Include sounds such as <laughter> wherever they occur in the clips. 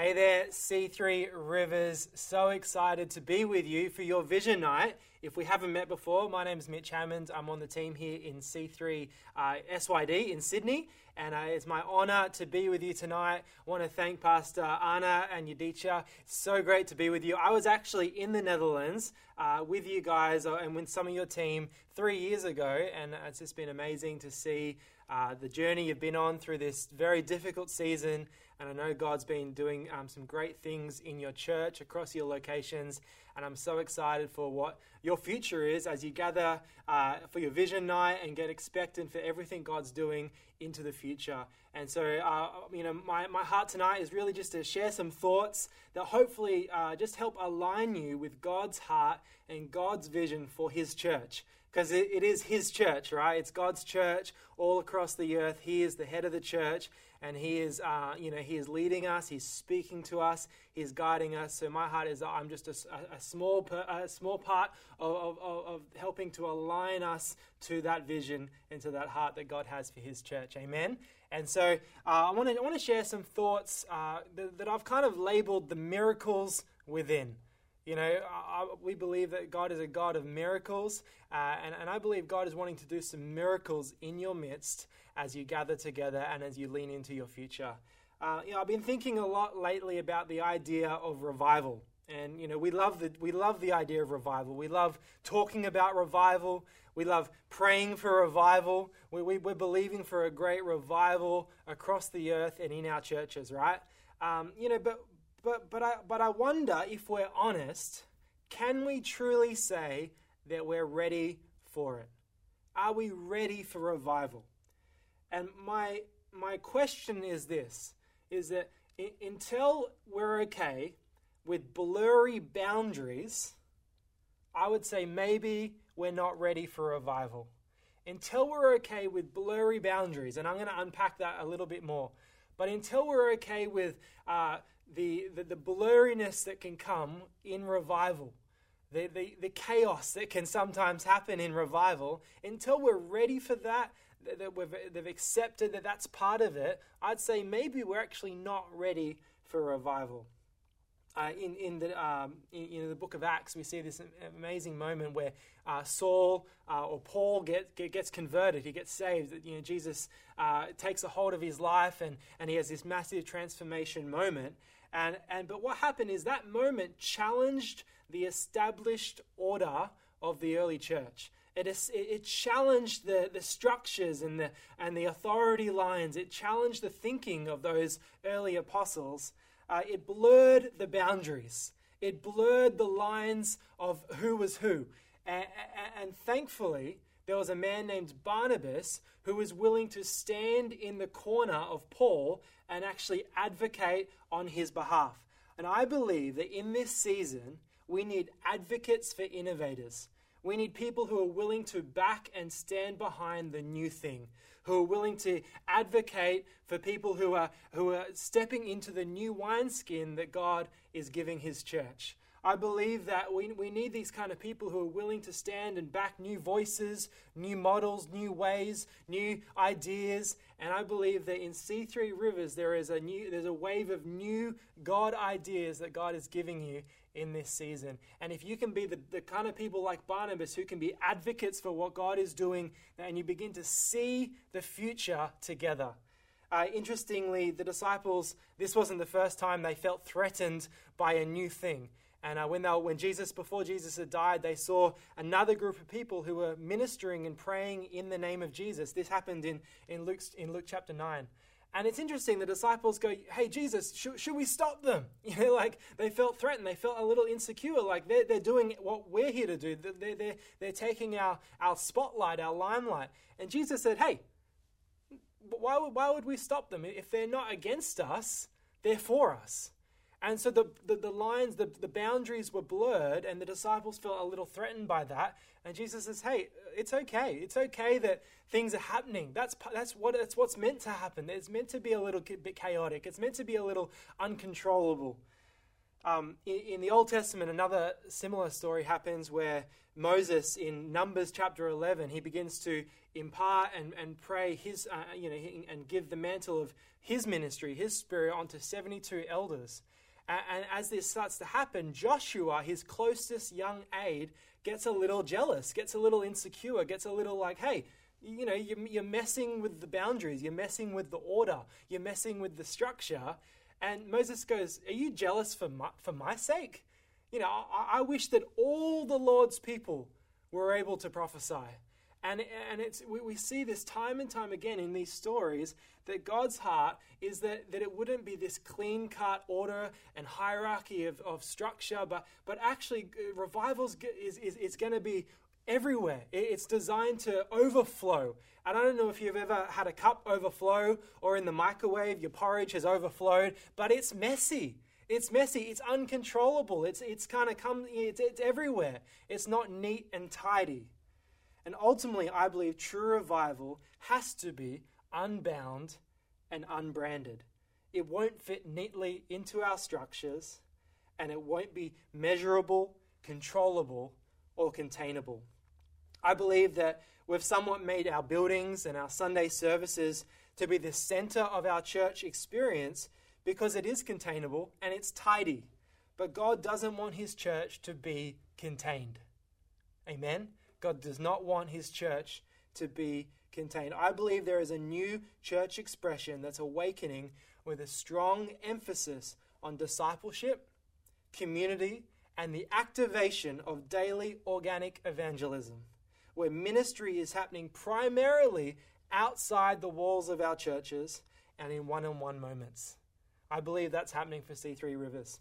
Hey there, C3 Rivers. So excited to be with you for your vision night. If we haven't met before, my name is Mitch Hammond. I'm on the team here in C3 uh, SYD in Sydney, and uh, it's my honor to be with you tonight. I want to thank Pastor Anna and Yudicha. It's so great to be with you. I was actually in the Netherlands uh, with you guys uh, and with some of your team three years ago, and it's just been amazing to see uh, the journey you've been on through this very difficult season and I know God's been doing um, some great things in your church across your locations. And I'm so excited for what your future is as you gather uh, for your vision night and get expectant for everything God's doing into the future. And so, uh, you know, my, my heart tonight is really just to share some thoughts that hopefully uh, just help align you with God's heart and God's vision for His church because it, it is his church, right? It's God's church all across the earth. He is the head of the church, and he is, uh, you know, he is leading us. He's speaking to us. He's guiding us. So my heart is, I'm just a, a small, a small part of, of, of helping to align us to that vision and to that heart that God has for His church. Amen. And so uh, I want to, I want to share some thoughts uh, that, that I've kind of labeled the miracles within. You know, I, we believe that God is a God of miracles, uh, and, and I believe God is wanting to do some miracles in your midst as you gather together and as you lean into your future. Uh, you know, I've been thinking a lot lately about the idea of revival. And you know, we love the we love the idea of revival. We love talking about revival. We love praying for revival. We, we, we're believing for a great revival across the earth and in our churches, right? Um, you know, but but, but, I, but I wonder if we're honest, can we truly say that we're ready for it? Are we ready for revival? And my, my question is this is that until we're okay with blurry boundaries, I would say maybe we're not ready for revival. Until we're okay with blurry boundaries, and I'm going to unpack that a little bit more, but until we're okay with uh, the, the, the blurriness that can come in revival, the, the, the chaos that can sometimes happen in revival, until we're ready for that, that we've, they've accepted that that's part of it, I'd say maybe we're actually not ready for revival. Uh, in in the um, in, the book of Acts, we see this amazing moment where uh, Saul uh, or Paul get, get, gets converted. He gets saved. You know, Jesus uh, takes a hold of his life, and and he has this massive transformation moment. And, and, but what happened is that moment challenged the established order of the early church. It, is, it challenged the, the structures and the, and the authority lines. It challenged the thinking of those early apostles. Uh, it blurred the boundaries. It blurred the lines of who was who. And, and, thankfully, there was a man named Barnabas who was willing to stand in the corner of Paul and actually advocate on his behalf. And I believe that in this season, we need advocates for innovators. We need people who are willing to back and stand behind the new thing, who are willing to advocate for people who are, who are stepping into the new wineskin that God is giving his church. I believe that we, we need these kind of people who are willing to stand and back new voices, new models, new ways, new ideas. And I believe that in C3 Rivers there is a new there's a wave of new God ideas that God is giving you in this season. And if you can be the, the kind of people like Barnabas who can be advocates for what God is doing, and you begin to see the future together. Uh, interestingly, the disciples, this wasn't the first time they felt threatened by a new thing. And uh, when, they when Jesus, before Jesus had died, they saw another group of people who were ministering and praying in the name of Jesus. This happened in, in, Luke's, in Luke chapter 9. And it's interesting, the disciples go, Hey, Jesus, should, should we stop them? <laughs> You know, like they felt threatened. They felt a little insecure. Like they're, they're doing what we're here to do. They're, they're, they're taking our, our spotlight, our limelight. And Jesus said, Hey, why, why would we stop them? If they're not against us, they're for us. And so the, the, the, lines, the, the boundaries were blurred, and the disciples felt a little threatened by that. And Jesus says, Hey, it's okay. It's okay that things are happening. That's, that's, what, that's what's meant to happen. It's meant to be a little bit chaotic, it's meant to be a little uncontrollable. Um, in, in, the Old Testament, another similar story happens where Moses, in Numbers chapter 11, he begins to impart and, and pray his, uh, you know, and give the mantle of his ministry, his spirit, onto 72 elders. And, as this starts to happen, Joshua, his closest young aide, gets a little jealous, gets a little insecure, gets a little like, hey, you know, you're, you're messing with the boundaries, you're messing with the order, you're messing with the structure. And Moses goes, Are you jealous for my, for my sake? You know, I, I wish that all the Lord's people were able to prophesy. And, and it's, we, we see this time and time again in these stories that God's heart is that, that it wouldn't be this clean cut order and hierarchy of, of structure, but, but actually, uh, revivals is, is, is going to be everywhere. It's designed to overflow. And I don't know if you've ever had a cup overflow or in the microwave your porridge has overflowed, but it's messy. It's messy. It's uncontrollable. It's, it's kind of come, it's, it's everywhere. It's not neat and tidy. And ultimately, I believe true revival has to be unbound and unbranded. It won't fit neatly into our structures, and it won't be measurable, controllable, or containable. I believe that we've somewhat made our buildings and our Sunday services to be the center of our church experience because it is containable and it's tidy. But God doesn't want his church to be contained. Amen? God does not want his church to be contained. I believe there is a new church expression that's awakening with a strong emphasis on discipleship, community, and the activation of daily organic evangelism where ministry is happening primarily outside the walls of our churches and in one on one moments. I believe that's happening for C3 Rivers.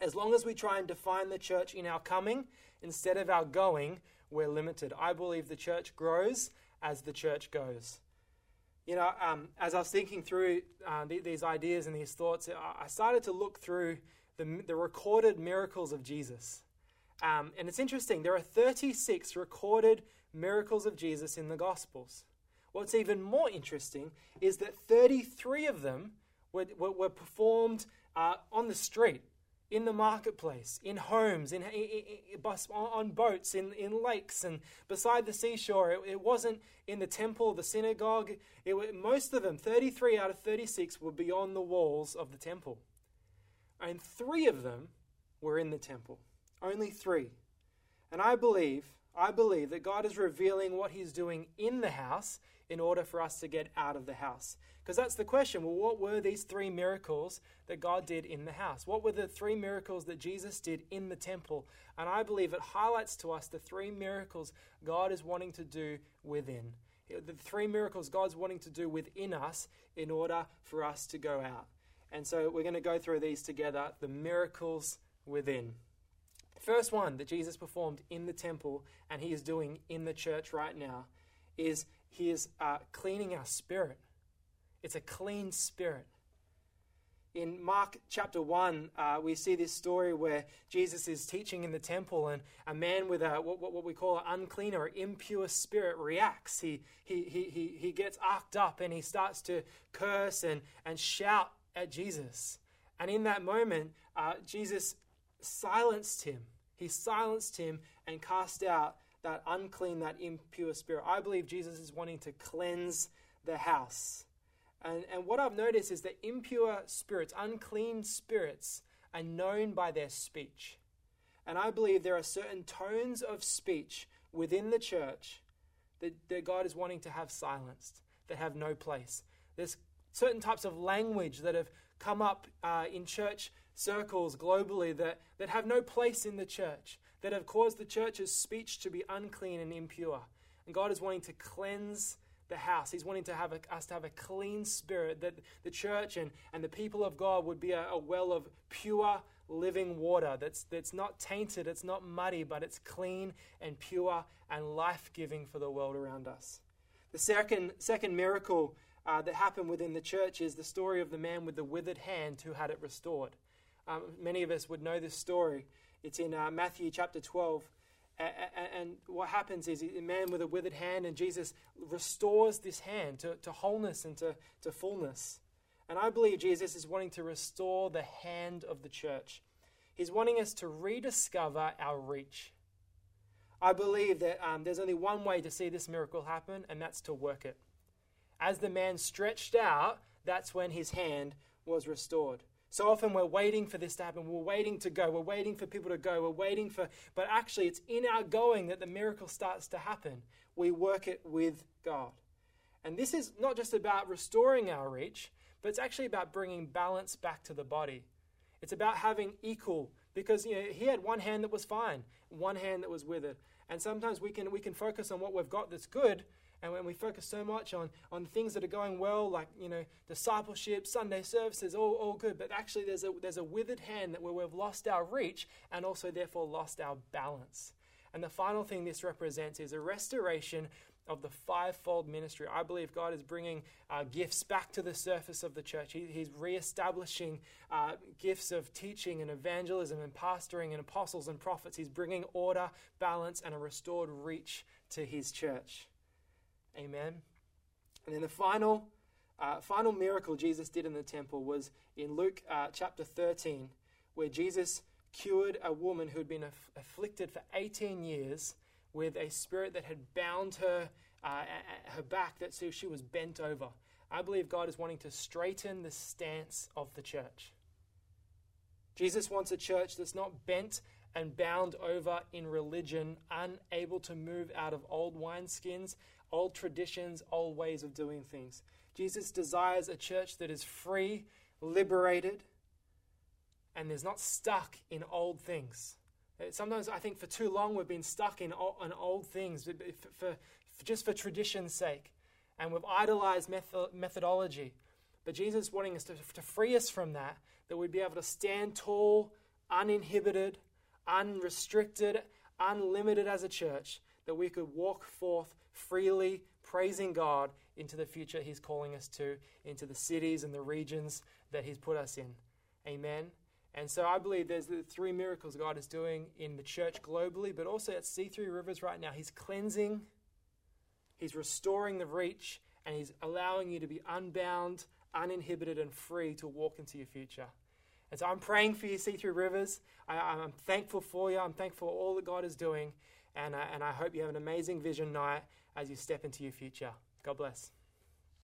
As long as we try and define the church in our coming instead of our going, we're limited. I believe the church grows as the church goes. You know, um, as I was thinking through uh, th- these ideas and these thoughts, I started to look through the, the recorded miracles of Jesus. Um, and it's interesting, there are 36 recorded miracles of Jesus in the Gospels. What's even more interesting is that 33 of them were, were, were performed uh, on the street, in the marketplace, in homes, in, in, in, on boats, in, in lakes, and beside the seashore. It, it wasn't in the temple, the synagogue. It, most of them, 33 out of 36, were beyond the walls of the temple. And three of them were in the temple. Only three. And I believe, I believe that God is revealing what He's doing in the house in order for us to get out of the house. Because that's the question. Well, what were these three miracles that God did in the house? What were the three miracles that Jesus did in the temple? And I believe it highlights to us the three miracles God is wanting to do within. The three miracles God's wanting to do within us in order for us to go out. And so we're going to go through these together the miracles within. First one that Jesus performed in the temple and he is doing in the church right now is he is uh, cleaning our spirit. It's a clean spirit. In Mark chapter 1, uh, we see this story where Jesus is teaching in the temple, and a man with a, what, what we call an unclean or impure spirit reacts. He, he, he, he, he gets arced up and he starts to curse and, and shout at Jesus. And in that moment, uh, Jesus silenced him. He silenced him and cast out that unclean, that impure spirit. I believe Jesus is wanting to cleanse the house. And, and what I've noticed is that impure spirits, unclean spirits, are known by their speech. And I believe there are certain tones of speech within the church that, that God is wanting to have silenced, that have no place. There's certain types of language that have come up uh, in church circles globally that, that have no place in the church, that have caused the church's speech to be unclean and impure. And God is wanting to cleanse the house. He's wanting to have a, us to have a clean spirit, that the church and, and the people of God would be a, a well of pure living water that's, that's not tainted, it's not muddy, but it's clean and pure and life giving for the world around us. The second, second miracle uh, that happened within the church is the story of the man with the withered hand who had it restored. Um, many of us would know this story. It's in uh, Matthew chapter 12. and what happens is a man with a withered hand, and Jesus restores this hand to, to wholeness and to, to fullness. And I believe Jesus is wanting to restore the hand of the church. He's wanting us to rediscover our reach. I believe that um, there's only one way to see this miracle happen, and that's to work it. As the man stretched out, that's when his hand was restored. So often we're waiting for this to happen. We're waiting to go. We're waiting for people to go. We're waiting for, but actually, it's in our going that the miracle starts to happen. We work it with God. And this is not just about restoring our reach, but it's actually about bringing balance back to the body. It's about having equal, because you know, he had one hand that was fine, one hand that was withered. And sometimes we can, we can focus on what we've got that's good, and when we focus so much on, on things that are going well, like you know discipleship, Sunday services, all, all good, but actually there's a there's a withered hand that where we've lost our reach and also therefore lost our balance. And the final thing this represents is a restoration of the fivefold ministry. I believe God is bringing uh, gifts back to the surface of the church. He, he's re-establishing uh, gifts of teaching and evangelism and pastoring and apostles and prophets. He's bringing order, balance, and a restored reach to his church. Amen. And then the final, uh, final miracle Jesus did in the temple was in Luke uh, chapter 13, where Jesus cured a woman who had been aff- afflicted for 18 years with a spirit that had bound her, uh, her back, that so she was bent over. I believe God is wanting to straighten the stance of the church. Jesus wants a church that's not bent and bound over in religion, unable to move out of old wineskins, old traditions, old ways of doing things. Jesus desires a church that is free, liberated, and is not stuck in old things. Uh, sometimes I think for too long we've been stuck in old, old things for, for, just for tradition's sake. And we've idolized method, methodology. But Jesus is wanting us to, to free us from that, that we'd be able to stand tall, uninhibited, unrestricted, unlimited as a church, that we could walk forth freely, praising God into the future He's calling us to, into the cities and the regions that He's put us in. Amen. And so I believe there's the three miracles God is doing in the church globally, but also at C3 Rivers right now. He's cleansing, He's restoring the reach, and He's allowing you to be unbound, uninhibited, and free to walk into your future. And so I'm praying for you, C3 Rivers. I, am thankful for you. I'm thankful for all that God is doing. And, uh, and I hope you have an amazing vision night as you step into your future. God bless.